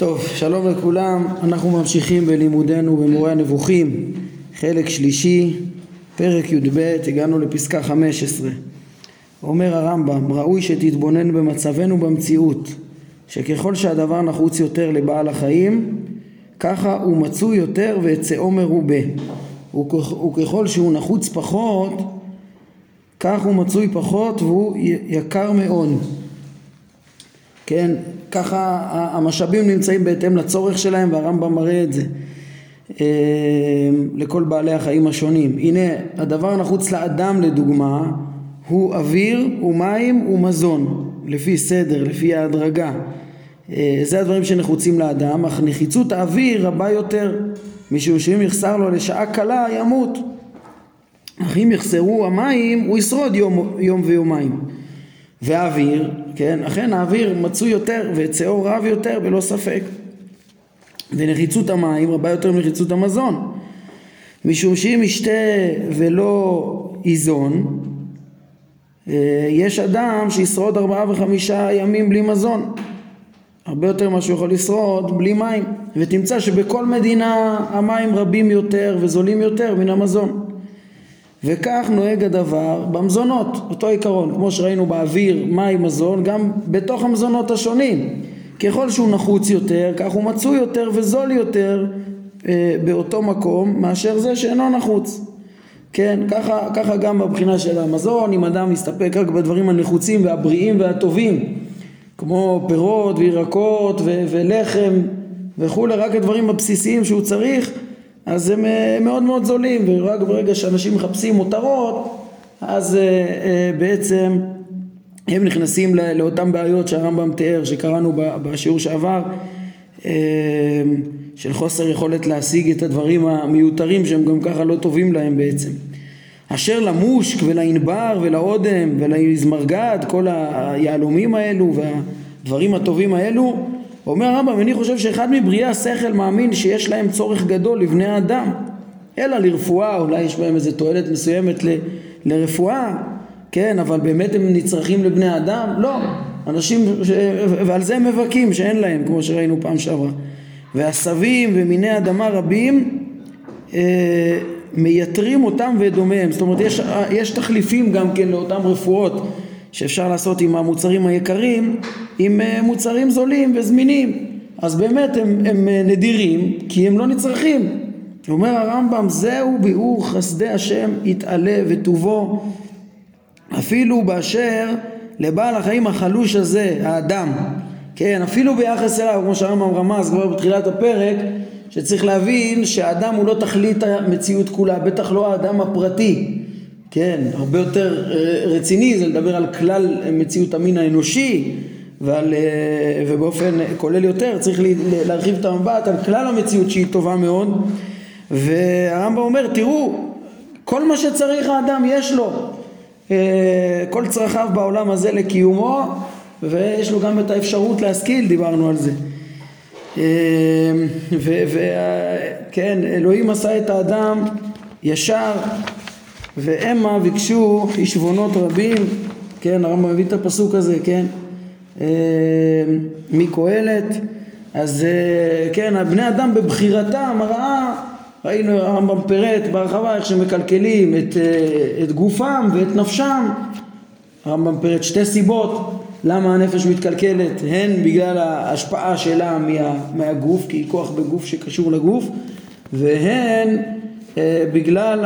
טוב, שלום לכולם, אנחנו ממשיכים בלימודנו במורה הנבוכים, חלק שלישי, פרק י"ב, הגענו לפסקה 15. אומר הרמב"ם, ראוי שתתבונן במצבנו במציאות, שככל שהדבר נחוץ יותר לבעל החיים, ככה הוא מצוי יותר והיצאו מרובה, וככל שהוא נחוץ פחות, כך הוא מצוי פחות והוא יקר מאוד. כן, ככה המשאבים נמצאים בהתאם לצורך שלהם והרמב"ם מראה את זה אה, לכל בעלי החיים השונים. הנה הדבר הנחוץ לאדם לדוגמה הוא אוויר ומים ומזון לפי סדר, לפי ההדרגה. אה, זה הדברים שנחוצים לאדם, אך נחיצות האוויר רבה יותר משום שאם יחסר לו לשעה קלה ימות אך אם יחסרו המים הוא ישרוד יום, יום ויומיים והאוויר, כן, אכן האוויר מצוי יותר וצאו רב יותר בלא ספק. ונחיצות המים רבה יותר מנחיצות המזון. משום שאם ישתה ולא ייזון אה, יש אדם שישרוד ארבעה וחמישה ימים בלי מזון. הרבה יותר ממה שהוא יכול לשרוד בלי מים. ותמצא שבכל מדינה המים רבים יותר וזולים יותר מן המזון וכך נוהג הדבר במזונות, אותו עיקרון, כמו שראינו באוויר, מים, מזון, גם בתוך המזונות השונים. ככל שהוא נחוץ יותר, כך הוא מצוי יותר וזול יותר אה, באותו מקום מאשר זה שאינו נחוץ. כן, ככה, ככה גם בבחינה של המזון, אם אדם מסתפק רק בדברים הנחוצים והבריאים והטובים, כמו פירות וירקות ו- ולחם וכולי, רק הדברים הבסיסיים שהוא צריך, אז הם אה, מאוד מאוד זולים ורק ברגע שאנשים מחפשים מותרות אז אה, אה, בעצם הם נכנסים לאותן בעיות שהרמב"ם תיאר שקראנו בשיעור שעבר של חוסר יכולת להשיג את הדברים המיותרים שהם גם ככה לא טובים להם בעצם. אשר למושק ולענבר ולאודם ולזמרגד כל היהלומים האלו והדברים הטובים האלו אומר הרמב"ם, אני חושב שאחד מבריאי השכל מאמין שיש להם צורך גדול לבני האדם, אלא לרפואה, אולי יש בהם איזה תועלת מסוימת ל, לרפואה, כן, אבל באמת הם נצרכים לבני האדם? לא, אנשים, ש... ועל זה הם מבכים שאין להם, כמו שראינו פעם שעברה. ועשבים ומיני אדמה רבים אה, מייתרים אותם ואת דומיהם, זאת אומרת יש, יש תחליפים גם כן לאותם רפואות שאפשר לעשות עם המוצרים היקרים עם אה, מוצרים זולים וזמינים. אז באמת הם, הם אה, נדירים כי הם לא נצרכים. אומר הרמב"ם זהו ביאור חסדי השם יתעלה וטובו. אפילו באשר לבעל החיים החלוש הזה האדם. כן אפילו ביחס אליו כמו שהרמב"ם רמז כבר בתחילת הפרק שצריך להבין שהאדם הוא לא תכלית המציאות כולה בטח לא האדם הפרטי כן, הרבה יותר אה, רציני זה לדבר על כלל מציאות המין האנושי ועל, אה, ובאופן כולל יותר צריך להרחיב את המבט על כלל המציאות שהיא טובה מאוד. והרמב"ם אומר תראו כל מה שצריך האדם יש לו אה, כל צרכיו בעולם הזה לקיומו ויש לו גם את האפשרות להשכיל דיברנו על זה. וכן אלוהים עשה את האדם ישר והמה ביקשו עשבונות רבים, כן, הרמב"ם מביא את הפסוק הזה, כן, אה, מקהלת, אז אה, כן, בני אדם בבחירתם הרעה, ראינו הרמב"ם פירט בהרחבה איך שמקלקלים את, אה, את גופם ואת נפשם, הרמב"ם פירט שתי סיבות למה הנפש מתקלקלת, הן בגלל ההשפעה שלה מה, מהגוף, כי היא כוח בגוף שקשור לגוף, והן בגלל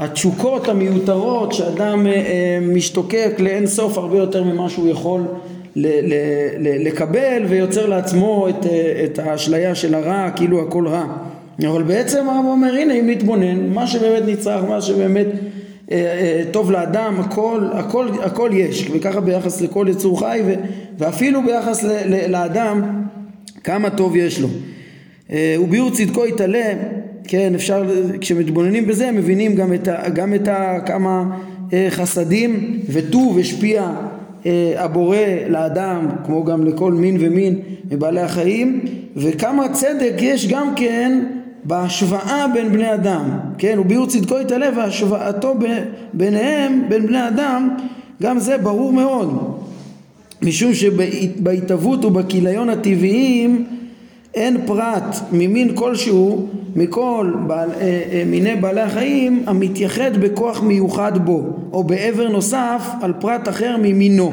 התשוקות המיותרות שאדם אה, אה, משתוקק לאין סוף הרבה יותר ממה שהוא יכול לקבל ויוצר לעצמו את, את האשליה של הרע כאילו הכל רע. אבל בעצם הרב אומר הנה אם נתבונן מה שבאמת נצרך מה שבאמת טוב לאדם הכל, הכל, הכל יש. וככה ביחס לכל יצור חי ואפילו ביחס לאדם כמה טוב יש לו. וביאור צדקו יתעלה כן, אפשר, כשמתבוננים בזה מבינים גם את, גם את כמה אה, חסדים וטוב השפיע אה, הבורא לאדם, כמו גם לכל מין ומין מבעלי החיים, וכמה צדק יש גם כן בהשוואה בין בני אדם, כן, וביאור צדקו יתעלה והשוואתו ביניהם, בין בני אדם, גם זה ברור מאוד. משום שבהתהוות ובכיליון הטבעיים אין פרט ממין כלשהו מכל בעל, אה, אה, מיני בעלי החיים המתייחד בכוח מיוחד בו או בעבר נוסף על פרט אחר ממינו.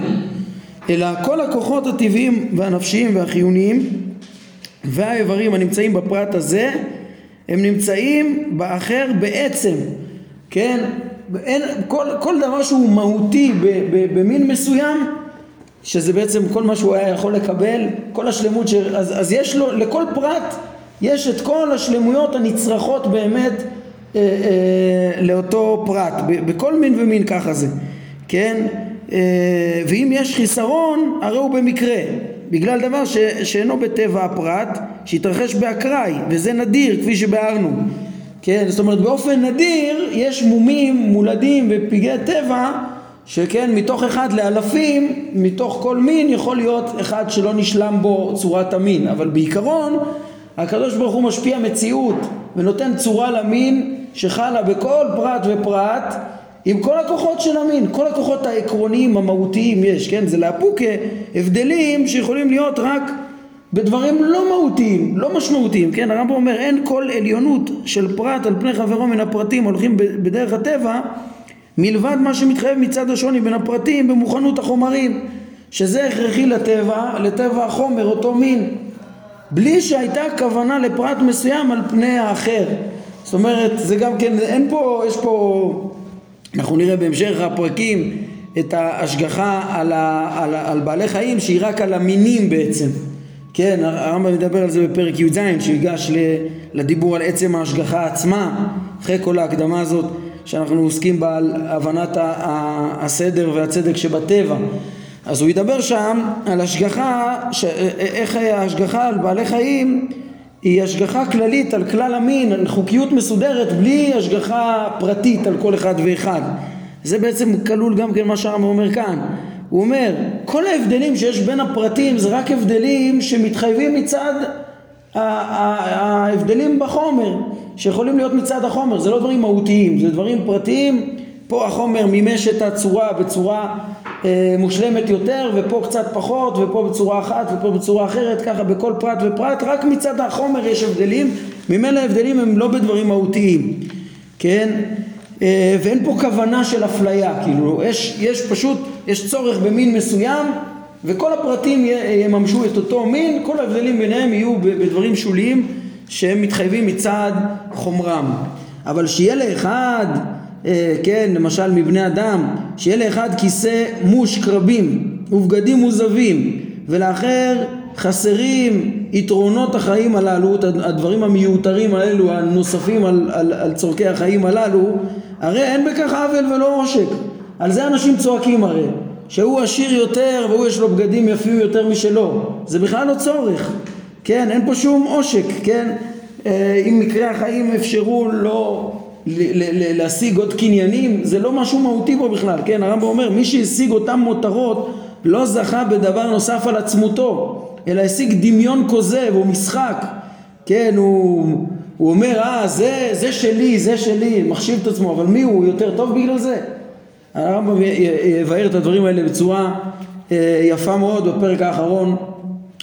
אלא כל הכוחות הטבעיים והנפשיים והחיוניים והאיברים הנמצאים בפרט הזה הם נמצאים באחר בעצם כן? אין, כל, כל דבר שהוא מהותי במין מסוים שזה בעצם כל מה שהוא היה יכול לקבל, כל השלמות, ש... אז, אז יש לו, לכל פרט יש את כל השלמויות הנצרכות באמת אה, אה, לאותו פרט, ב, בכל מין ומין ככה זה, כן? אה, ואם יש חיסרון, הרי הוא במקרה, בגלל דבר ש, שאינו בטבע הפרט, שהתרחש באקראי, וזה נדיר, כפי שבהרנו. כן, זאת אומרת באופן נדיר יש מומים מולדים ופגעי טבע שכן מתוך אחד לאלפים, מתוך כל מין יכול להיות אחד שלא נשלם בו צורת המין, אבל בעיקרון הקדוש ברוך הוא משפיע מציאות ונותן צורה למין שחלה בכל פרט ופרט עם כל הכוחות של המין, כל הכוחות העקרוניים המהותיים יש, כן? זה לאפוקה הבדלים שיכולים להיות רק בדברים לא מהותיים, לא משמעותיים, כן? הרמב"ם אומר אין כל עליונות של פרט על פני חברו מן הפרטים הולכים בדרך הטבע מלבד מה שמתחייב מצד השוני בין הפרטים במוכנות החומרים שזה הכרחי לטבע, לטבע החומר, אותו מין בלי שהייתה כוונה לפרט מסוים על פני האחר. זאת אומרת זה גם כן, אין פה, יש פה אנחנו נראה בהמשך הפרקים את ההשגחה על, ה, על, על בעלי חיים שהיא רק על המינים בעצם. כן, הרמב"ם מדבר על זה בפרק י"ז שיגש לדיבור על עצם ההשגחה עצמה אחרי כל ההקדמה הזאת שאנחנו עוסקים בה על הבנת הסדר והצדק שבטבע. אז הוא ידבר שם על השגחה, ש... איך ההשגחה על בעלי חיים היא השגחה כללית על כלל המין, על חוקיות מסודרת בלי השגחה פרטית על כל אחד ואחד. זה בעצם כלול גם כן מה שהרמב"ם אומר כאן. הוא אומר כל ההבדלים שיש בין הפרטים זה רק הבדלים שמתחייבים מצד ההבדלים בחומר שיכולים להיות מצד החומר, זה לא דברים מהותיים, זה דברים פרטיים, פה החומר מימש את הצורה בצורה אה, מושלמת יותר ופה קצת פחות ופה בצורה אחת ופה בצורה אחרת, ככה בכל פרט ופרט, רק מצד החומר יש הבדלים, ממילא ההבדלים הם לא בדברים מהותיים, כן? אה, ואין פה כוונה של אפליה, כאילו. יש, יש פשוט, יש צורך במין מסוים וכל הפרטים יממשו את אותו מין, כל ההבדלים ביניהם יהיו בדברים שוליים שהם מתחייבים מצד חומרם. אבל שיהיה לאחד, אה, כן, למשל מבני אדם, שיהיה לאחד כיסא מושק רבים ובגדים מוזבים, ולאחר חסרים יתרונות החיים הללו, הדברים המיותרים האלו, הנוספים על, על, על צורכי החיים הללו, הרי אין בכך עוול ולא עושק. על זה אנשים צועקים הרי. שהוא עשיר יותר והוא יש לו בגדים יפים יותר משלו זה בכלל לא צורך כן אין פה שום עושק כן? אה, אם מקרי החיים אפשרו לא להשיג עוד קניינים זה לא משהו מהותי פה בכלל כן? הרמב"ם אומר מי שהשיג אותם מותרות לא זכה בדבר נוסף על עצמותו אלא השיג דמיון כוזב או משחק. כן הוא, הוא אומר אה זה, זה שלי זה שלי מחשיב את עצמו אבל מי הוא? יותר טוב בגלל זה? הרמב"ם יבהר את הדברים האלה בצורה אה, יפה מאוד בפרק האחרון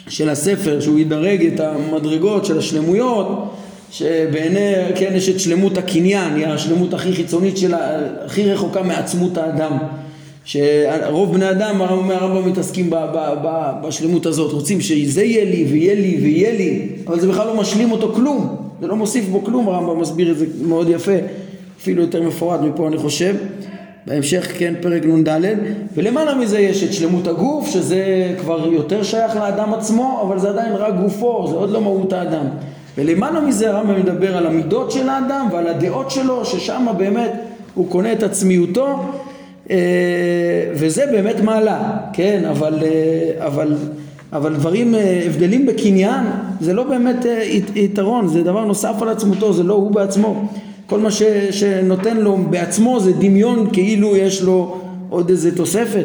של הספר שהוא ידרג את המדרגות של השלמויות שבעיני כן יש את שלמות הקניין היא השלמות הכי חיצונית שלה הכי רחוקה מעצמות האדם. שרוב בני אדם הרמב"ם מתעסקים ב, ב, ב, בשלמות הזאת. רוצים שזה יהיה לי ויהיה לי ויהיה לי אבל זה בכלל לא משלים אותו כלום. זה לא מוסיף בו כלום הרמב"ם מסביר את זה מאוד יפה אפילו יותר מפורט מפה אני חושב בהמשך כן פרק נ"ד ולמעלה מזה יש את שלמות הגוף שזה כבר יותר שייך לאדם עצמו אבל זה עדיין רק גופו זה עוד לא מהות האדם. ולמעלה מזה הרמב"ם מדבר על המידות של האדם ועל הדעות שלו ששם באמת הוא קונה את עצמיותו אה, וזה באמת מעלה כן אבל, אה, אבל, אבל דברים אה, הבדלים בקניין זה לא באמת יתרון זה דבר נוסף על עצמותו זה לא הוא בעצמו כל מה ש, שנותן לו בעצמו זה דמיון כאילו יש לו עוד איזה תוספת.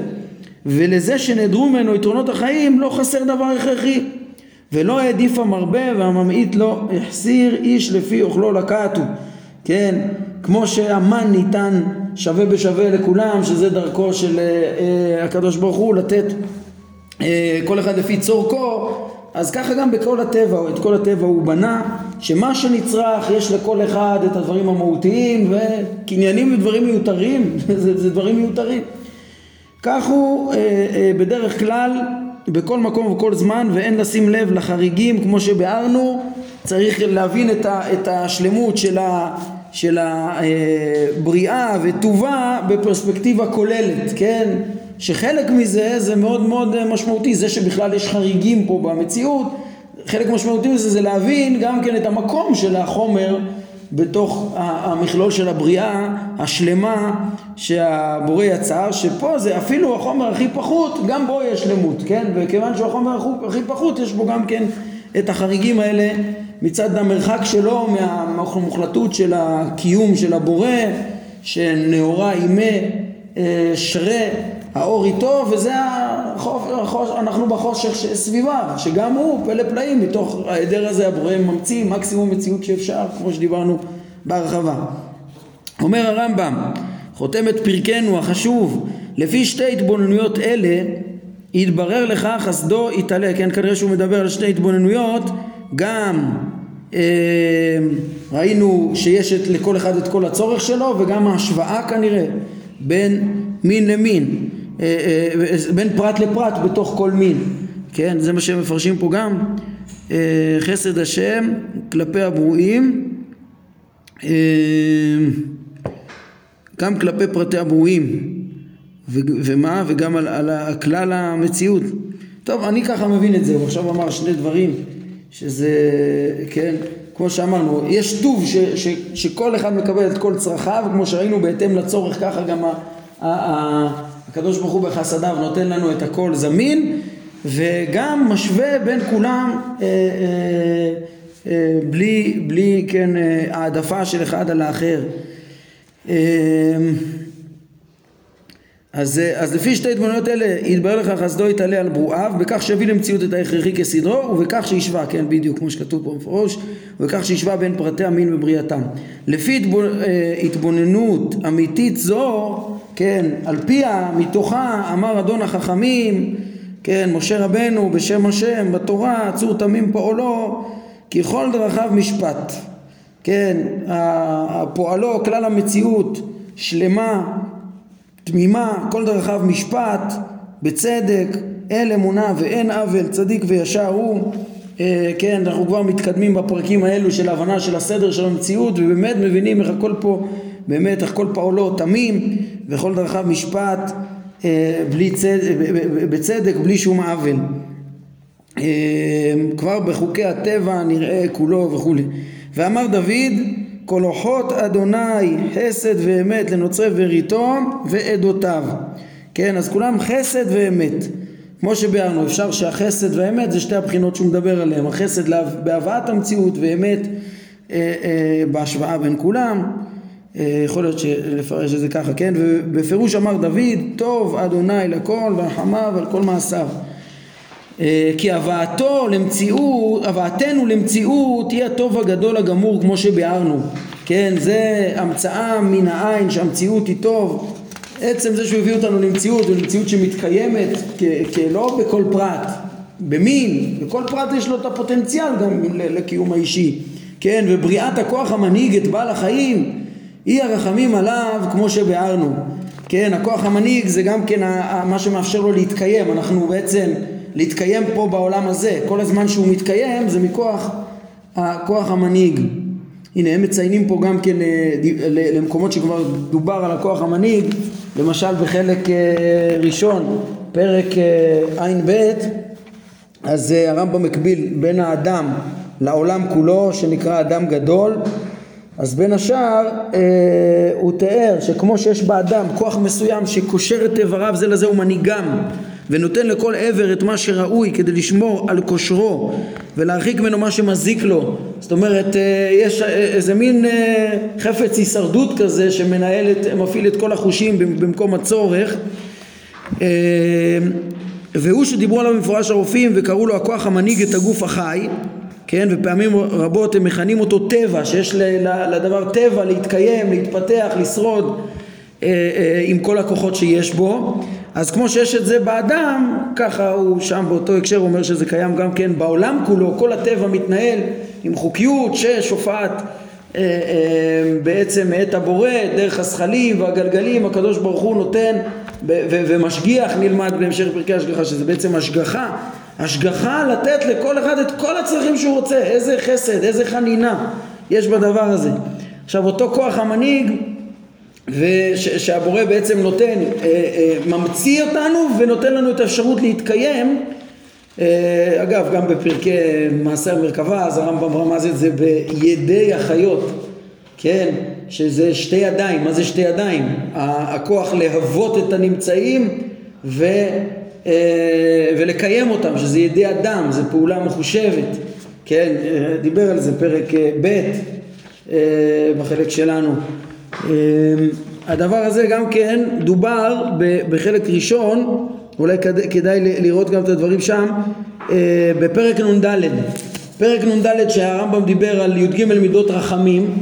ולזה שנעדרו ממנו יתרונות החיים לא חסר דבר הכרחי. ולא העדיף המרבה והממעיט לא החסיר איש לפי אוכלו לקטו כן כמו שהמן ניתן שווה בשווה לכולם שזה דרכו של אה, אה, הקדוש ברוך הוא לתת אה, כל אחד לפי צורכו, אז ככה גם בכל הטבע, את כל הטבע הוא בנה, שמה שנצרך יש לכל אחד את הדברים המהותיים וקניינים ודברים מיותרים, זה, זה דברים מיותרים. כך הוא אה, אה, בדרך כלל בכל מקום ובכל זמן ואין לשים לב לחריגים כמו שביארנו צריך להבין את, ה, את השלמות של, ה, של הבריאה וטובה בפרספקטיבה כוללת, כן? שחלק מזה זה מאוד מאוד משמעותי, זה שבכלל יש חריגים פה במציאות, חלק משמעותי מזה זה להבין גם כן את המקום של החומר בתוך המכלול של הבריאה השלמה שהבורא יצר, שפה זה אפילו החומר הכי פחות, גם בו יש שלמות, כן? וכיוון שהוא החומר הכי פחות, יש בו גם כן את החריגים האלה מצד המרחק שלו מהמוחלטות של הקיום של הבורא, שנאורה אימה אה, שרה האור איתו וזה החוף, החוש, אנחנו בחושך סביבה שגם הוא פלא פלאים מתוך ההיעדר הזה הבורא ממציא מקסימום מציאות שאפשר כמו שדיברנו בהרחבה. אומר הרמב"ם חותם את פרקנו החשוב לפי שתי התבוננויות אלה יתברר לך חסדו יתעלה. כן כנראה שהוא מדבר על שתי התבוננויות גם אה, ראינו שיש את, לכל אחד את כל הצורך שלו וגם ההשוואה כנראה בין מין למין בין פרט לפרט בתוך כל מין כן? זה מה שהם מפרשים פה גם. אה, חסד השם כלפי הברואים אה, גם כלפי פרטי הברואים ומה? וגם על, על כלל המציאות. טוב אני ככה מבין את זה הוא עכשיו אמר שני דברים שזה כן כמו שאמרנו יש טוב ש, ש, שכל אחד מקבל את כל צרכיו כמו שראינו בהתאם לצורך ככה גם ה, ה, ה, הקדוש ברוך הוא בחסדיו נותן לנו את הכל זמין וגם משווה בין כולם אה, אה, אה, בלי, בלי כן אה, העדפה של אחד על האחר. אה, אז, אה, אז לפי שתי התבוננות אלה יתברר לך חסדו יתעלה על ברואיו בכך שיביא למציאות את ההכרחי כסדרו ובכך שישווה, כן בדיוק כמו שכתוב פה מפורש ובכך שישווה בין פרטי המין ובריאתם. לפי התבוננות אמיתית זו כן על פיה מתוכה אמר אדון החכמים כן משה רבנו בשם השם בתורה צור תמים פועלו כי כל דרכיו משפט כן פועלו כלל המציאות שלמה תמימה, כל דרכיו משפט, בצדק, אל אמונה ואין עוול, צדיק וישר הוא. אה, כן, אנחנו כבר מתקדמים בפרקים האלו של ההבנה של הסדר של המציאות ובאמת מבינים איך הכל פה, באמת איך כל פעולו תמים וכל דרכיו משפט אה, בלי צד, בצדק בלי שום עוול. אה, כבר בחוקי הטבע נראה כולו וכולי. ואמר דוד כל אוחות אדוני חסד ואמת לנוצרי וריתו ועדותיו כן אז כולם חסד ואמת כמו שביארנו אפשר שהחסד והאמת זה שתי הבחינות שהוא מדבר עליהן החסד בהבאת המציאות ואמת אה, אה, בהשוואה בין כולם יכול להיות לפרש את זה ככה כן? ובפירוש אמר דוד טוב אדוני לכל ורחמיו על כל מעשיו. אה, כי הבאתו למציאות, הבאתנו למציאות היא הטוב הגדול הגמור כמו שביארנו. כן זה המצאה מן העין שהמציאות היא טוב. עצם זה שהוא הביא אותנו למציאות ולמציאות שמתקיימת כלא בכל פרט. במין בכל פרט יש לו את הפוטנציאל גם לקיום האישי. כן ובריאת הכוח המנהיג את בעל החיים היא הרחמים עליו כמו שביארנו כן הכוח המנהיג זה גם כן מה שמאפשר לו להתקיים אנחנו בעצם להתקיים פה בעולם הזה. כל הזמן שהוא מתקיים זה מכוח הכוח המנהיג. הנה הם מציינים פה גם כן אה, למקומות שכבר דובר על הכוח המנהיג, למשל בחלק אה, ראשון, פרק אה, ע"ב, אז הרמב"ם מקביל בין האדם לעולם כולו שנקרא אדם גדול אז בין השאר אה, הוא תיאר שכמו שיש באדם כוח מסוים שקושר את איבריו זה לזה הוא מנהיגם ונותן לכל עבר את מה שראוי כדי לשמור על כושרו ולהרחיק ממנו מה שמזיק לו. זאת אומרת אה, יש אה, איזה מין אה, חפץ הישרדות כזה שמנהל את, מפעיל את כל החושים במקום הצורך. והוא שדיברו עליו במפורש הרופאים וקראו לו הכוח המנהיג את הגוף החי כן ופעמים רבות הם מכנים אותו טבע שיש לדבר טבע להתקיים להתפתח לשרוד עם כל הכוחות שיש בו. אז כמו שיש את זה באדם, ככה הוא שם באותו הקשר אומר שזה קיים גם כן בעולם כולו, כל הטבע מתנהל עם חוקיות ששופעת אה, אה, בעצם מאת הבורא, דרך הזכלים והגלגלים, הקדוש ברוך הוא נותן ומשגיח נלמד בהמשך פרקי השגחה, שזה בעצם השגחה, השגחה לתת לכל אחד את כל הצרכים שהוא רוצה, איזה חסד, איזה חנינה יש בדבר הזה. עכשיו אותו כוח המנהיג ושהבורא בעצם נותן, אה, אה, ממציא אותנו ונותן לנו את האפשרות להתקיים אה, אגב גם בפרקי מעשה המרכבה אז הרמב"ם רמז את זה? בידי החיות. כן שזה שתי ידיים. מה זה שתי ידיים? הכוח להוות את הנמצאים ו, ולקיים אותם שזה ידי אדם זה פעולה מחושבת כן דיבר על זה פרק ב' בחלק שלנו הדבר הזה גם כן דובר בחלק ראשון, אולי כדאי לראות גם את הדברים שם, אה, בפרק נ"ד. פרק נ"ד שהרמב"ם דיבר על י"ג מידות רחמים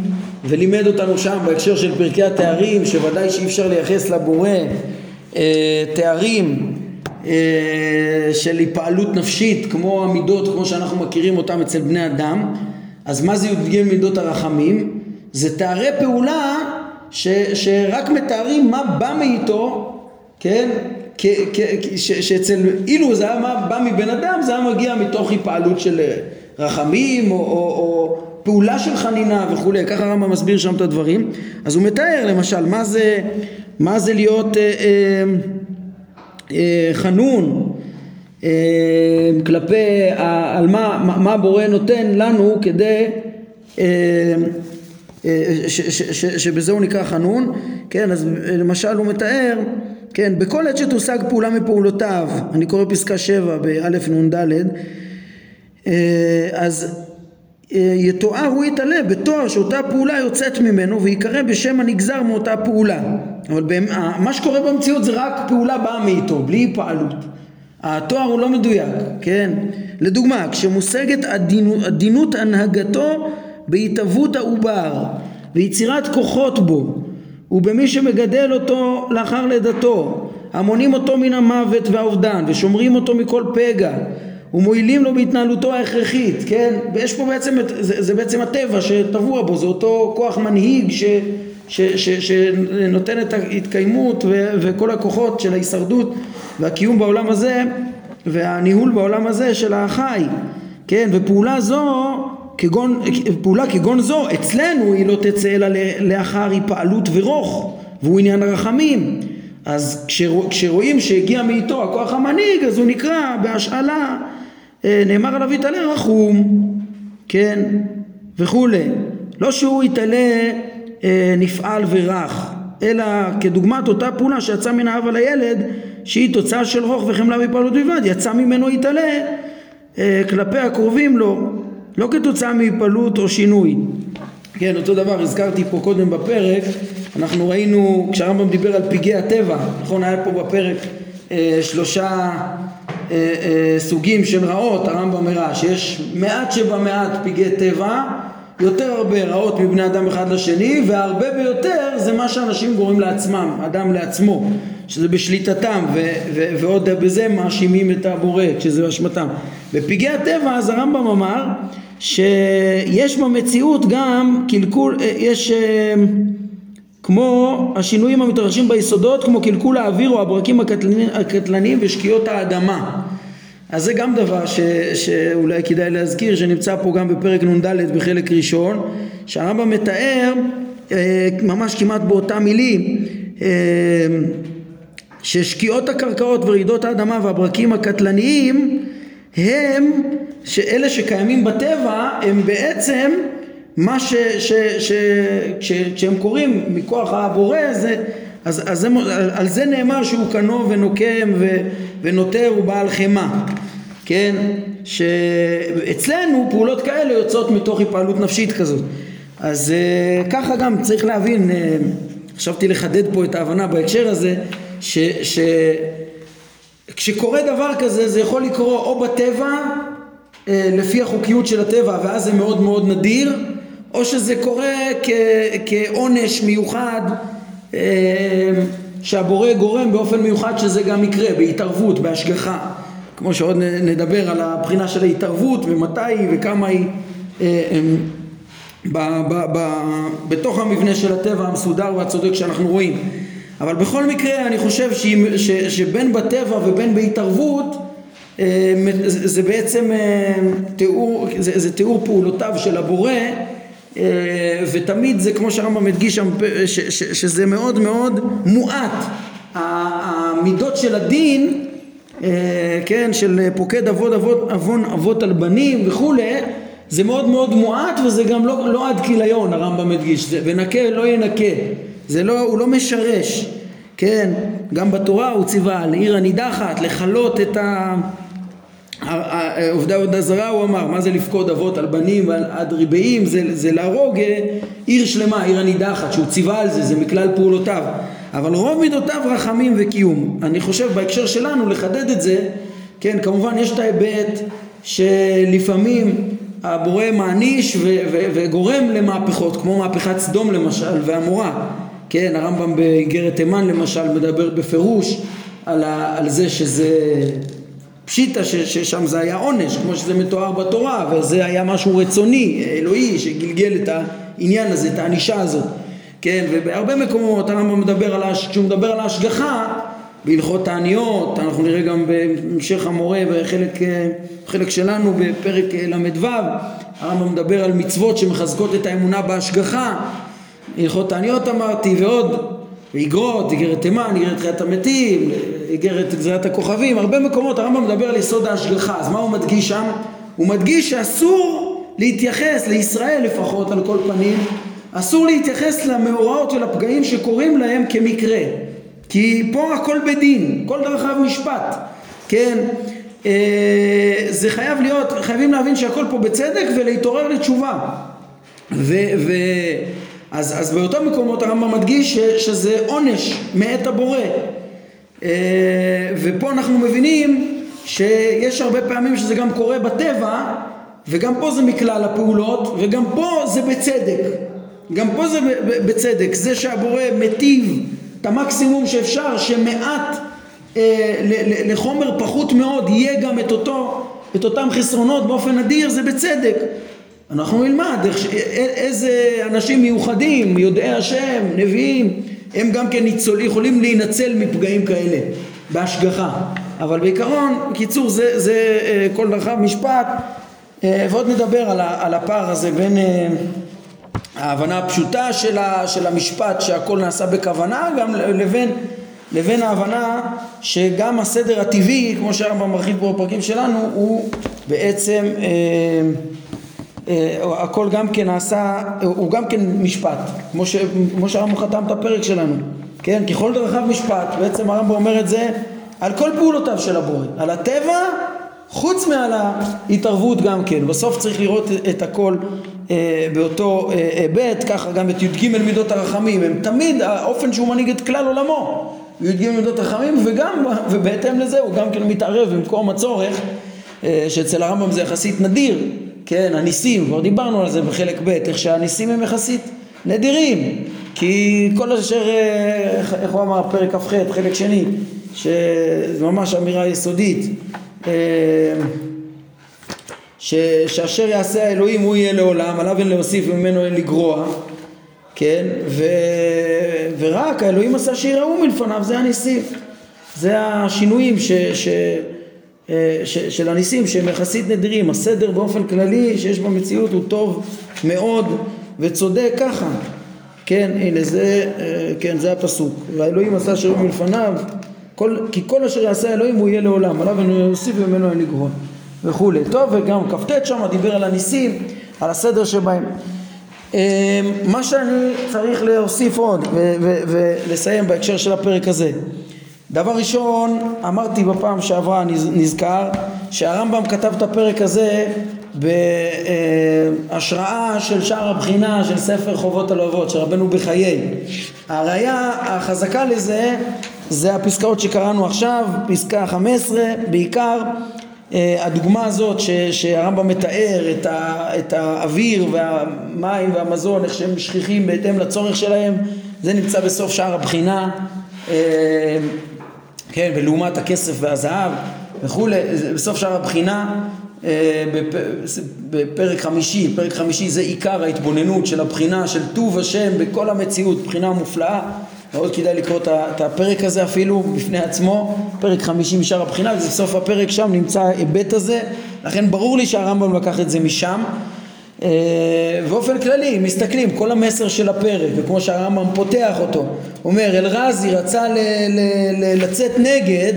ולימד אותנו שם בהקשר של פרקי התארים שוודאי שאי אפשר לייחס לבורא אה, תארים אה, של התפעלות נפשית כמו המידות כמו שאנחנו מכירים אותם אצל בני אדם אז מה זה י"ג מידות הרחמים? זה תארי פעולה ש, שרק מתארים מה בא מאיתו, כן? כ, כ, ש, שאצל, אילו זה היה בא מבן אדם, זה היה מגיע מתוך התפעלות של אה, רחמים או, או, או פעולה של חנינה וכולי, ככה הרמב"ם מסביר שם את הדברים. אז הוא מתאר למשל מה זה, מה זה להיות אה, אה, אה, חנון אה, כלפי, אה, על מה, מה הבורא נותן לנו כדי אה, ש, ש, ש, שבזה הוא נקרא חנון, כן, אז למשל הוא מתאר, כן, בכל עת שתושג פעולה מפעולותיו, אני קורא פסקה 7 באלף נ"ד, אה, אז אה, יתואר הוא יתעלה בתואר שאותה פעולה יוצאת ממנו ויקרא בשם הנגזר מאותה פעולה אבל מה שקורה במציאות זה רק פעולה באה מאיתו בלי פעלות התואר הוא לא מדויק כן לדוגמה כשמושגת עדינות, עדינות הנהגתו בהתהוות העובר ויצירת כוחות בו ובמי שמגדל אותו לאחר לידתו המונים אותו מן המוות והאובדן ושומרים אותו מכל פגע ומועילים לו בהתנהלותו ההכרחית, כן? ויש פה בעצם, זה, זה בעצם הטבע שטבוע בו, זה אותו כוח מנהיג ש, ש, ש, שנותן את ההתקיימות ו, וכל הכוחות של ההישרדות והקיום בעולם הזה והניהול בעולם הזה של החי, כן? ופעולה זו כגון, פעולה כגון זו אצלנו היא לא תצא אלא לאחר היפעלות ורוך והוא עניין הרחמים. אז כשרוא, כשרואים שהגיע מאיתו הכוח המנהיג אז הוא נקרא בהשאלה אה, נאמר עליו יתעלה רחום כן? וכולי לא שהוא יתעלה אה, נפעל ורך אלא כדוגמת אותה פעולה שיצאה מן האב על הילד שהיא תוצאה של רוך וחמלה והיפעלות בלבד יצא ממנו יתעלה אה, כלפי הקרובים לו לא כתוצאה מהיפלות או שינוי. כן, אותו דבר הזכרתי פה קודם בפרק, אנחנו ראינו, כשהרמב"ם דיבר על פגעי הטבע, נכון, היה פה בפרק אה, שלושה אה, אה, סוגים של רעות, הרמב"ם הראה שיש מעט שבמעט פגעי טבע, יותר הרבה רעות מבני אדם אחד לשני, והרבה ביותר זה מה שאנשים גורמים לעצמם, אדם לעצמו, שזה בשליטתם, ו- ו- ועוד בזה מאשימים את הבורא, כשזה באשמתם. בפגעי הטבע אז הרמב"ם אמר שיש במציאות גם קלקול, אה, יש אה, כמו השינויים המתרחשים ביסודות כמו קלקול האוויר או הברקים הקטלניים ושקיעות האדמה אז זה גם דבר ש, שאולי כדאי להזכיר שנמצא פה גם בפרק נ"ד בחלק ראשון שהרמב"ם מתאר אה, ממש כמעט באותם מילים ששקיעות הקרקעות ורעידות האדמה והברקים הקטלניים הם שאלה שקיימים בטבע הם בעצם מה ש... ש, ש ש כשהם קוראים מכוח הבורא זה, אז, אז זה, על זה נאמר שהוא קנו ונוקם ו, ונותר ובעל חמאה כן? שאצלנו פעולות כאלה יוצאות מתוך התפעלות נפשית כזאת. אז uh, ככה גם צריך להבין uh, חשבתי לחדד פה את ההבנה בהקשר הזה ש, ש, כשקורה דבר כזה זה יכול לקרות או בטבע אה, לפי החוקיות של הטבע ואז זה מאוד מאוד נדיר או שזה קורה כ, כעונש מיוחד אה, שהבורא גורם באופן מיוחד שזה גם יקרה, בהתערבות, בהשגחה. כמו שעוד נדבר על הבחינה של ההתערבות ומתי וכמה היא אה, ב, ב, ב, בתוך המבנה של הטבע המסודר והצודק שאנחנו רואים. אבל בכל מקרה אני חושב ש, ש, שבין בטבע ובין בהתערבות אה, זה בעצם אה, תיאור, זה, זה תיאור פעולותיו של הבורא ותמיד זה כמו שהרמב"ם מדגיש שם ש, שזה מאוד מאוד מועט. המידות של הדין כן של פוקד אבות אבות עוון אבות על בנים וכולי זה מאוד מאוד מועט וזה גם לא, לא עד כיליון הרמב"ם מדגיש, זה, ונקה לא ינקה, זה לא, הוא לא משרש, כן, גם בתורה הוא ציווה על עיר הנידחת, לכלות את ה... עובדי עבודה זרה הוא אמר, מה זה לפקוד אבות על בנים עד ריבעים, זה, זה להרוג אה, עיר שלמה, עיר הנידחת, שהוא ציווה על זה, זה מכלל פעולותיו, אבל רוב מידותיו רחמים וקיום. אני חושב בהקשר שלנו לחדד את זה, כן, כמובן יש את ההיבט שלפעמים הבורא מעניש ו- ו- וגורם למהפכות, כמו מהפכת סדום למשל ועמורה. כן, הרמב"ם באיגרת תימן למשל מדבר בפירוש על, ה- על זה שזה פשיטא ששם זה היה עונש, כמו שזה מתואר בתורה, וזה היה משהו רצוני, אלוהי, שגלגל את העניין הזה, את הענישה הזאת. כן, ובהרבה מקומות הרמב"ם מדבר על, הש... כשהוא מדבר על ההשגחה, בהלכות תעניות, אנחנו נראה גם בהמשך המורה בחלק חלק שלנו בפרק ל"ו, הרמב"ם מדבר על מצוות שמחזקות את האמונה בהשגחה, הלכות תעניות אמרתי ועוד, ואיגרות, איגרת תימן, איגרת חיית המתים, איגרת גזירת הכוכבים, הרבה מקומות הרמב"ם מדבר על יסוד ההשגחה, אז מה הוא מדגיש שם? הוא מדגיש שאסור להתייחס, לישראל לפחות על כל פנים, אסור להתייחס למאורעות ולפגעים שקורים להם כמקרה כי פה הכל בדין, כל דרכיו משפט, כן? אה, זה חייב להיות, חייבים להבין שהכל פה בצדק ולהתעורר לתשובה. ו, ו, אז, אז באותם מקומות הרמב"ם מדגיש ש, שזה עונש מאת הבורא. אה, ופה אנחנו מבינים שיש הרבה פעמים שזה גם קורה בטבע וגם פה זה מכלל הפעולות וגם פה זה בצדק. גם פה זה בצדק. זה שהבורא מטיב את המקסימום שאפשר שמעט אה, לחומר פחות מאוד יהיה גם את, אותו, את אותם חסרונות באופן אדיר זה בצדק אנחנו נלמד איזה אנשים מיוחדים, יודעי השם, נביאים, הם גם כן ניצול, יכולים להינצל מפגעים כאלה בהשגחה. אבל בעיקרון, בקיצור, זה, זה אה, כל דרכיו משפט, אה, ועוד נדבר על, על הפער הזה בין ההבנה הפשוטה של, של המשפט שהכל נעשה בכוונה גם לבין, לבין ההבנה שגם הסדר הטבעי כמו שהרמב"ם מרחיב פה בפרקים שלנו הוא בעצם אה, אה, הכל גם כן נעשה הוא גם כן משפט. כמו, כמו שהרמב"ם חתם את הפרק שלנו. כן? ככל דרכיו משפט בעצם הרמב"ם אומר את זה על כל פעולותיו של הבורא. על הטבע חוץ מעל ההתערבות גם כן, בסוף צריך לראות את הכל אה, באותו אה, היבט, אה, ככה גם את י"ג מידות הרחמים, הם תמיד האופן שהוא מנהיג את כלל עולמו, י"ג מידות הרחמים וגם, ובהתאם לזה הוא גם כן מתערב במקום הצורך, אה, שאצל הרמב"ם זה יחסית נדיר, כן, הניסים, כבר דיברנו על זה בחלק ב', איך שהניסים הם יחסית נדירים, כי כל אשר, אה, איך הוא אמר, פרק כ"ח, חלק שני, שזה ממש אמירה יסודית, אה, ש, שאשר יעשה האלוהים הוא יהיה לעולם, עליו אין להוסיף וממנו אין לגרוע, כן? ו, ורק האלוהים עשה שיראו מלפניו, זה הניסים. זה השינויים ש, ש, של הניסים שהם יחסית נדירים. הסדר באופן כללי שיש במציאות הוא טוב מאוד וצודק ככה. כן, הנה זה, אה, כן, זה הפסוק. והאלוהים עשה שיראו מלפניו כל, כי כל אשר יעשה אלוהים הוא יהיה לעולם, עליו אין להוסיף וממנו אין לגרוע וכולי. טוב, וגם כ"ט שם דיבר על הניסים, על הסדר שבהם. אמ, מה שאני צריך להוסיף עוד ולסיים בהקשר של הפרק הזה. דבר ראשון, אמרתי בפעם שעברה, נזכר, שהרמב"ם כתב את הפרק הזה בהשראה של שער הבחינה של ספר חובות הלבבות של רבנו בחיי. הראיה החזקה לזה זה הפסקאות שקראנו עכשיו, פסקה 15 בעיקר אה, הדוגמה הזאת שהרמב"ם מתאר את, ה, את האוויר והמים והמזון איך שהם שכיחים בהתאם לצורך שלהם זה נמצא בסוף שער הבחינה כן, ולעומת הכסף והזהב וכולי, בסוף שער הבחינה בפרק חמישי, פרק חמישי זה עיקר ההתבוננות של הבחינה של טוב השם בכל המציאות, בחינה מופלאה, מאוד כדאי לקרוא את הפרק הזה אפילו בפני עצמו, פרק חמישי משאר הבחינה, ובסוף הפרק שם נמצא ההיבט הזה, לכן ברור לי שהרמב"ם לקח את זה משם. באופן כללי, אם מסתכלים, כל המסר של הפרק, וכמו שהרמב"ם פותח אותו, אומר אלרזי רצה ל- ל- ל- לצאת נגד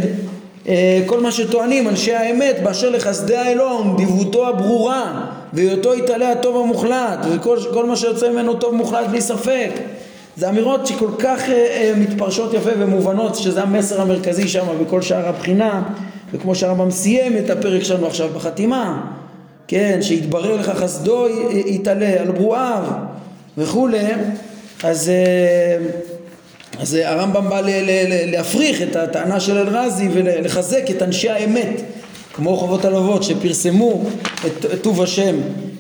אה, כל מה שטוענים אנשי האמת באשר לחסדי האלוהים, דיוותו הברורה והיותו יתעלה הטוב המוחלט וכל מה שיוצא ממנו טוב מוחלט בלי ספק. זה אמירות שכל כך uh, מתפרשות יפה ומובנות שזה המסר המרכזי שם בכל שאר הבחינה וכמו שהרמב"ם סיים את הפרק שלנו עכשיו בחתימה כן, שיתברר לך חסדו יתעלה על ברואיו וכולי אז uh, אז הרמב"ם בא להפריך את הטענה של אלרזי ולחזק את אנשי האמת כמו חובות הלוות שפרסמו את טוב השם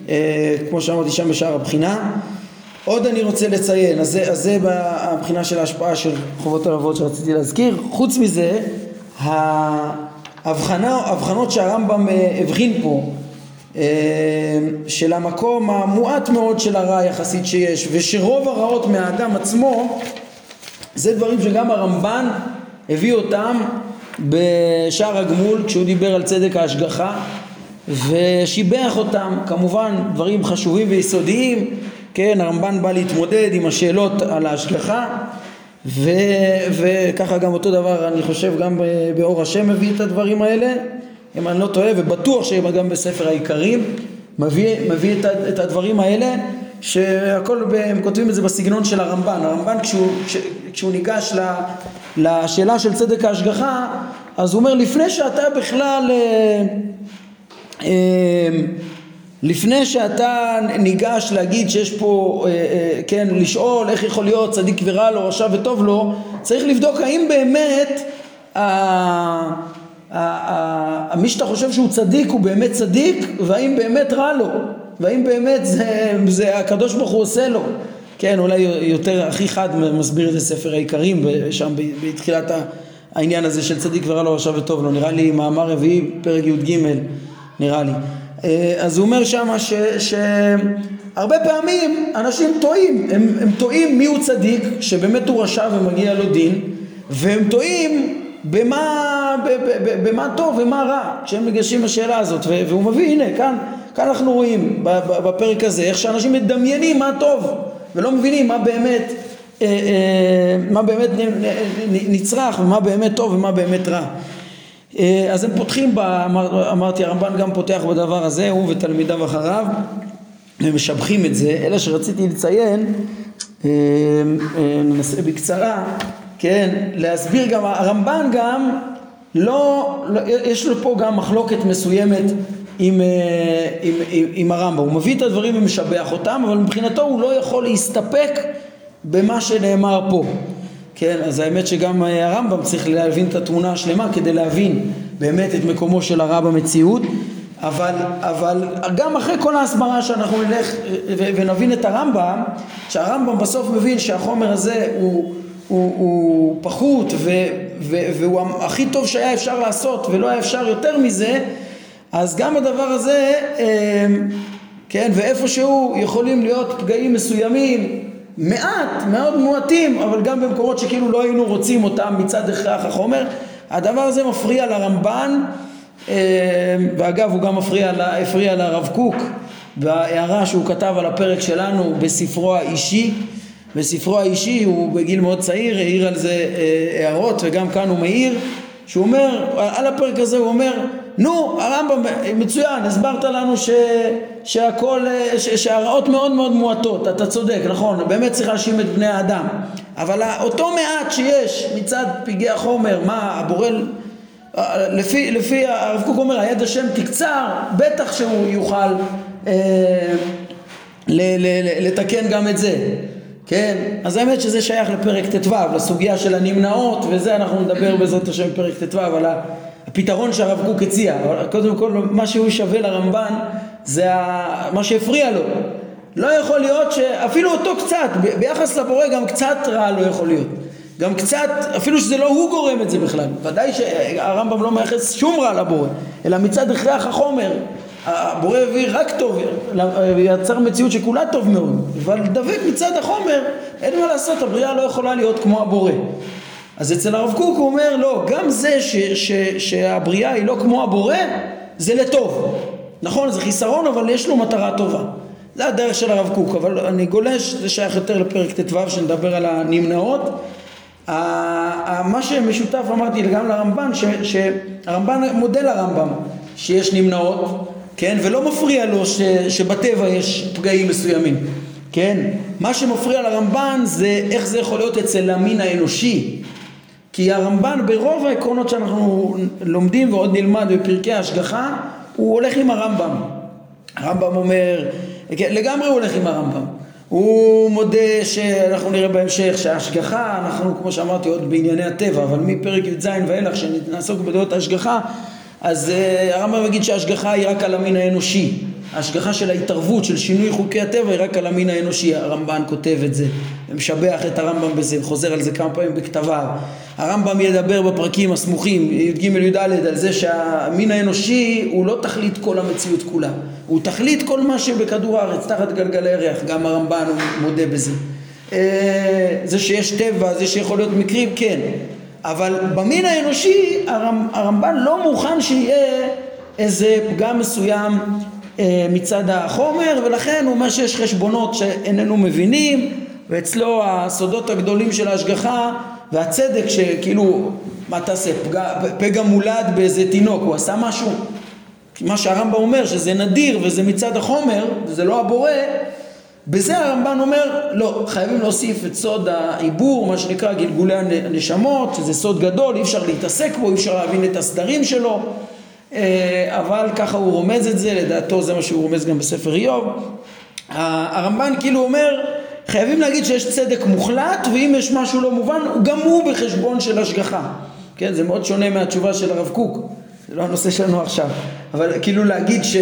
אה, כמו שאמרתי שם בשער הבחינה. עוד אני רוצה לציין, אז זה, אז זה הבחינה של ההשפעה של חובות הלוות שרציתי להזכיר. חוץ מזה ההבחנות שהרמב"ם אה, הבחין פה אה, של המקום המועט מאוד של הרע יחסית שיש ושרוב הרעות מהאדם עצמו זה דברים שגם הרמב"ן הביא אותם בשער הגמול כשהוא דיבר על צדק ההשגחה ושיבח אותם, כמובן דברים חשובים ויסודיים, כן, הרמב"ן בא להתמודד עם השאלות על ההשגחה ו, וככה גם אותו דבר אני חושב גם באור השם מביא את הדברים האלה, אם אני לא טועה, ובטוח שגם בספר העיקרים מביא, מביא את, את הדברים האלה שהכל, הם כותבים את זה בסגנון של הרמב"ן, הרמב"ן כשהוא, כש, כשהוא ניגש לשאלה של צדק ההשגחה אז הוא אומר לפני שאתה בכלל אה, אה, לפני שאתה ניגש להגיד שיש פה, אה, כן, לשאול איך יכול להיות צדיק ורע לו, רשע וטוב לו, צריך לבדוק האם באמת מי שאתה חושב שהוא צדיק הוא באמת צדיק והאם באמת רע לו? והאם באמת זה, זה הקדוש ברוך הוא עושה לו? כן אולי יותר הכי חד מסביר את זה ספר העיקרים שם בתחילת העניין הזה של צדיק ורע לו רשע וטוב לו. נראה לי מאמר רביעי פרק י"ג נראה לי. אה, אז הוא אומר שמה שהרבה פעמים אנשים טועים. הם, הם טועים מי הוא צדיק שבאמת הוא רשע ומגיע לו דין והם טועים במה, במה טוב ומה רע כשהם ניגשים לשאלה הזאת והוא מביא הנה כאן, כאן אנחנו רואים בפרק הזה איך שאנשים מדמיינים מה טוב ולא מבינים מה באמת אה, אה, מה באמת נצרך ומה באמת טוב ומה באמת רע. אה, אז הם פותחים, אמר, אמרתי הרמב"ן גם פותח בדבר הזה הוא ותלמידיו אחריו ומשבחים את זה. אלה שרציתי לציין ננסה בקצרה כן, להסביר גם, הרמב"ן גם לא, לא יש לו פה גם מחלוקת מסוימת עם, אה, עם, עם, עם הרמב"ם, הוא מביא את הדברים ומשבח אותם, אבל מבחינתו הוא לא יכול להסתפק במה שנאמר פה. כן, אז האמת שגם אה, הרמב"ם צריך להבין את התמונה השלמה כדי להבין באמת את מקומו של הרע במציאות, אבל, אבל גם אחרי כל ההסברה שאנחנו נלך אה, ונבין את הרמב"ם, שהרמב"ם בסוף מבין שהחומר הזה הוא הוא, הוא פחות ו, ו, והוא הכי טוב שהיה אפשר לעשות ולא היה אפשר יותר מזה אז גם הדבר הזה אמ, כן ואיפשהו יכולים להיות פגעים מסוימים מעט מאוד מועטים אבל גם במקומות שכאילו לא היינו רוצים אותם מצד הכרח החומר. הדבר הזה מפריע לרמב"ן אמ, ואגב הוא גם מפריע, הפריע לרב קוק בהערה שהוא כתב על הפרק שלנו בספרו האישי בספרו האישי הוא בגיל מאוד צעיר העיר על זה אה, הערות וגם כאן הוא מעיר שהוא אומר על הפרק הזה הוא אומר נו הרמב"ם מצוין הסברת לנו ש, שהכל ש, שהרעות מאוד מאוד מועטות אתה צודק נכון באמת צריך להאשים את בני האדם אבל אותו מעט שיש מצד פגעי החומר מה הבורל לפי, לפי הרב קוק אומר היד השם תקצר בטח שהוא יוכל אה, ל, ל, ל, לתקן גם את זה כן? אז האמת שזה שייך לפרק ט"ו, לסוגיה של הנמנעות, וזה אנחנו נדבר בעזרת השם בפרק ט"ו, על הפתרון שהרב קוק הציע. קודם כל, מה שהוא שווה לרמב"ן זה מה שהפריע לו. לא יכול להיות שאפילו אותו קצת, ביחס לבורא גם קצת רע לא יכול להיות. גם קצת, אפילו שזה לא הוא גורם את זה בכלל, ודאי שהרמב"ם לא מייחס שום רע לבורא, אלא מצד הכרח החומר, הבורא הביא רק טוב, יצר מציאות שכולה טוב מאוד, אבל דבק מצד החומר, אין מה לעשות, הבריאה לא יכולה להיות כמו הבורא. אז אצל הרב קוק הוא אומר, לא, גם זה ש, ש, שהבריאה היא לא כמו הבורא, זה לטוב. נכון, זה חיסרון, אבל יש לו מטרה טובה. זה הדרך של הרב קוק, אבל אני גולש, זה שייך יותר לפרק ט"ו שנדבר על הנמנעות. מה שמשותף אמרתי גם לרמב"ן, שהרמב"ן מודה לרמב"ם שיש נמנעות, כן, ולא מפריע לו ש, שבטבע יש פגעים מסוימים, כן, מה שמפריע לרמב"ן זה איך זה יכול להיות אצל המין האנושי, כי הרמב"ן ברוב העקרונות שאנחנו לומדים ועוד נלמד בפרקי ההשגחה, הוא הולך עם הרמב"ם. הרמב"ם אומר, כן, לגמרי הוא הולך עם הרמב"ם. הוא מודה שאנחנו נראה בהמשך שההשגחה, אנחנו כמו שאמרתי עוד בענייני הטבע, אבל מפרק י"ז ואילך שנעסוק בדעות ההשגחה, אז uh, הרמב"ם יגיד שההשגחה היא רק על המין האנושי. ההשגחה של ההתערבות, של שינוי חוקי הטבע, היא רק על המין האנושי. הרמב"ן כותב את זה, ומשבח את הרמב"ם בזה, חוזר על זה כמה פעמים בכתביו. הרמב"ם ידבר בפרקים הסמוכים, י"ג י"ד, על זה שהמין האנושי הוא לא תכלית כל המציאות כולה. הוא תכלית כל מה שבכדור הארץ, תחת גלגלי ירח. גם הרמב"ן מודה בזה. אה, זה שיש טבע, זה שיכול להיות מקרים, כן. אבל במין האנושי הרמ, הרמב"ן לא מוכן שיהיה איזה פגם מסוים אה, מצד החומר ולכן הוא אומר שיש חשבונות שאיננו מבינים ואצלו הסודות הגדולים של ההשגחה והצדק שכאילו מה תעשה פגע, פגע מולד באיזה תינוק הוא עשה משהו? מה שהרמב"ם אומר שזה נדיר וזה מצד החומר וזה לא הבורא בזה הרמב"ן אומר לא חייבים להוסיף את סוד העיבור מה שנקרא גלגולי הנשמות שזה סוד גדול אי אפשר להתעסק בו אי אפשר להבין את הסדרים שלו אה, אבל ככה הוא רומז את זה, לדעתו זה מה שהוא רומז גם בספר איוב. הרמב"ן כאילו אומר, חייבים להגיד שיש צדק מוחלט, ואם יש משהו לא מובן, גם הוא בחשבון של השגחה. כן, זה מאוד שונה מהתשובה של הרב קוק, זה לא הנושא שלנו עכשיו. אבל כאילו להגיד ש,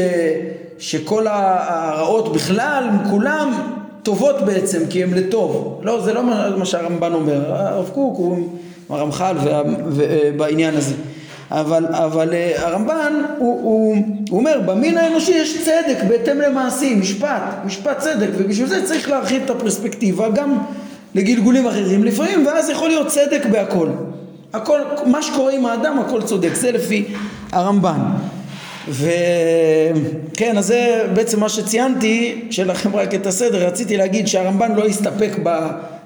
שכל הרעות בכלל, כולם טובות בעצם, כי הם לטוב. לא, זה לא מה שהרמב"ן אומר. הרב קוק הוא הרמח"ל בעניין הזה. אבל, אבל אה, הרמב"ן הוא, הוא, הוא אומר במין האנושי יש צדק בהתאם למעשים, משפט, משפט צדק ובשביל זה צריך להרחיב את הפרספקטיבה גם לגלגולים אחרים לפעמים ואז יכול להיות צדק בהכל הכל, מה שקורה עם האדם הכל צודק, זה לפי הרמב"ן וכן, אז זה בעצם מה שציינתי, שלכם רק את הסדר, רציתי להגיד שהרמב"ן לא יסתפק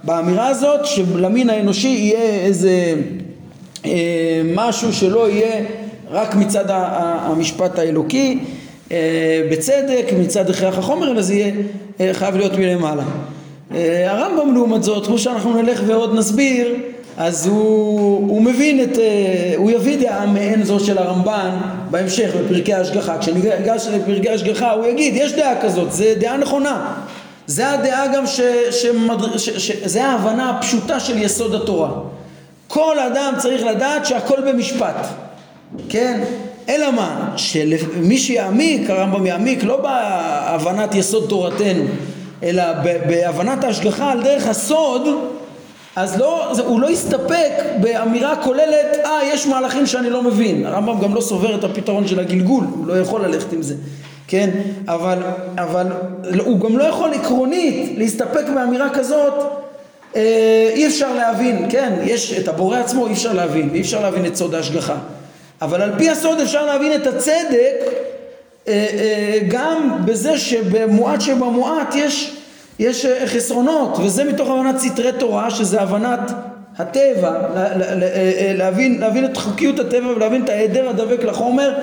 באמירה הזאת, שלמין האנושי יהיה איזה אה, משהו שלא יהיה רק מצד המשפט האלוקי אה, בצדק, מצד הכרח החומר, אלא זה יהיה אה, חייב להיות מלמעלה. הרמב"ם לעומת זאת, כמו שאנחנו נלך ועוד נסביר, אז הוא, הוא מבין את, הוא יביא דעה מעין זו של הרמב"ן בהמשך בפרקי ההשגחה. כשניגש לפרקי ההשגחה הוא יגיד, יש דעה כזאת, זה דעה נכונה. זה הדעה גם ש... שמדר... ש... ש... זה ההבנה הפשוטה של יסוד התורה. כל אדם צריך לדעת שהכל במשפט, כן? אלא מה? שמי שיעמיק, הרמב"ם יעמיק לא בהבנת יסוד תורתנו, אלא בהבנת ההשגחה על דרך הסוד, אז לא, הוא לא יסתפק באמירה כוללת, אה, יש מהלכים שאני לא מבין. הרמב"ם גם לא סובר את הפתרון של הגלגול, הוא לא יכול ללכת עם זה, כן? אבל, אבל הוא גם לא יכול עקרונית להסתפק באמירה כזאת אה, אי אפשר להבין, כן, יש את הבורא עצמו אי אפשר להבין, אי אפשר להבין את סוד ההשגחה. אבל על פי הסוד אפשר להבין את הצדק אה, אה, גם בזה שבמועט שבמועט יש, יש חסרונות, וזה מתוך הבנת סתרי תורה, שזה הבנת הטבע, להבין, להבין את חוקיות הטבע ולהבין את ההיעדר הדבק לחומר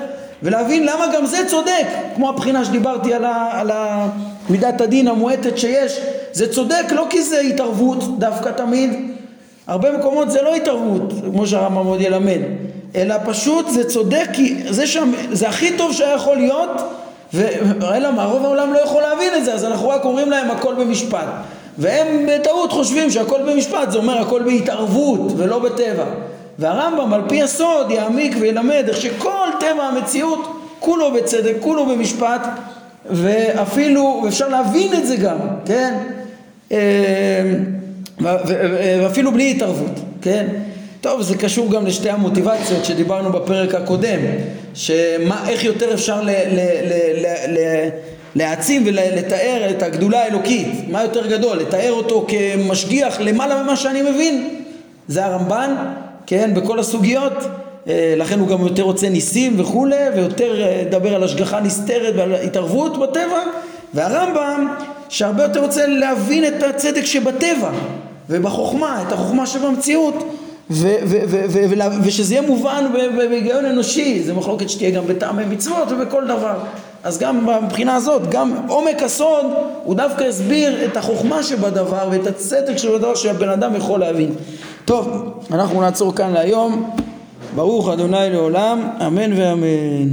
ולהבין למה גם זה צודק, כמו הבחינה שדיברתי על, ה, על ה, מידת הדין המועטת שיש, זה צודק לא כי זה התערבות דווקא תמיד, הרבה מקומות זה לא התערבות, כמו שהרמב"ם עוד ילמד, אלא פשוט זה צודק כי זה, שם, זה הכי טוב שהיה יכול להיות, ואלא מה, רוב העולם לא יכול להבין את זה, אז אנחנו רק אומרים להם הכל במשפט. והם בטעות חושבים שהכל במשפט, זה אומר הכל בהתערבות ולא בטבע. והרמב"ם על פי הסוד יעמיק וילמד איך שכל טבע המציאות כולו בצדק, כולו במשפט ואפילו, ואפשר להבין את זה גם, כן? אה, ואפילו בלי התערבות. כן? טוב, זה קשור גם לשתי המוטיבציות שדיברנו בפרק הקודם, שאיך יותר אפשר ל, ל, ל, ל, ל, להעצים ולתאר את הגדולה האלוקית, מה יותר גדול, לתאר אותו כמשגיח למעלה ממה שאני מבין, זה הרמב"ן, כן, בכל הסוגיות, אה, לכן הוא גם יותר רוצה ניסים וכולי, ויותר אה, לדבר על השגחה נסתרת ועל התערבות בטבע, והרמב"ם שהרבה יותר רוצה להבין את הצדק שבטבע ובחוכמה, את החוכמה שבמציאות ושזה יהיה מובן בהיגיון אנושי, זה מחלוקת שתהיה גם בטעמי מצוות ובכל דבר. אז גם מבחינה הזאת, גם עומק הסוד הוא דווקא הסביר את החוכמה שבדבר ואת הצדק שבדבר שהבן אדם יכול להבין. טוב, אנחנו נעצור כאן להיום. ברוך אדוני לעולם, אמן ואמן.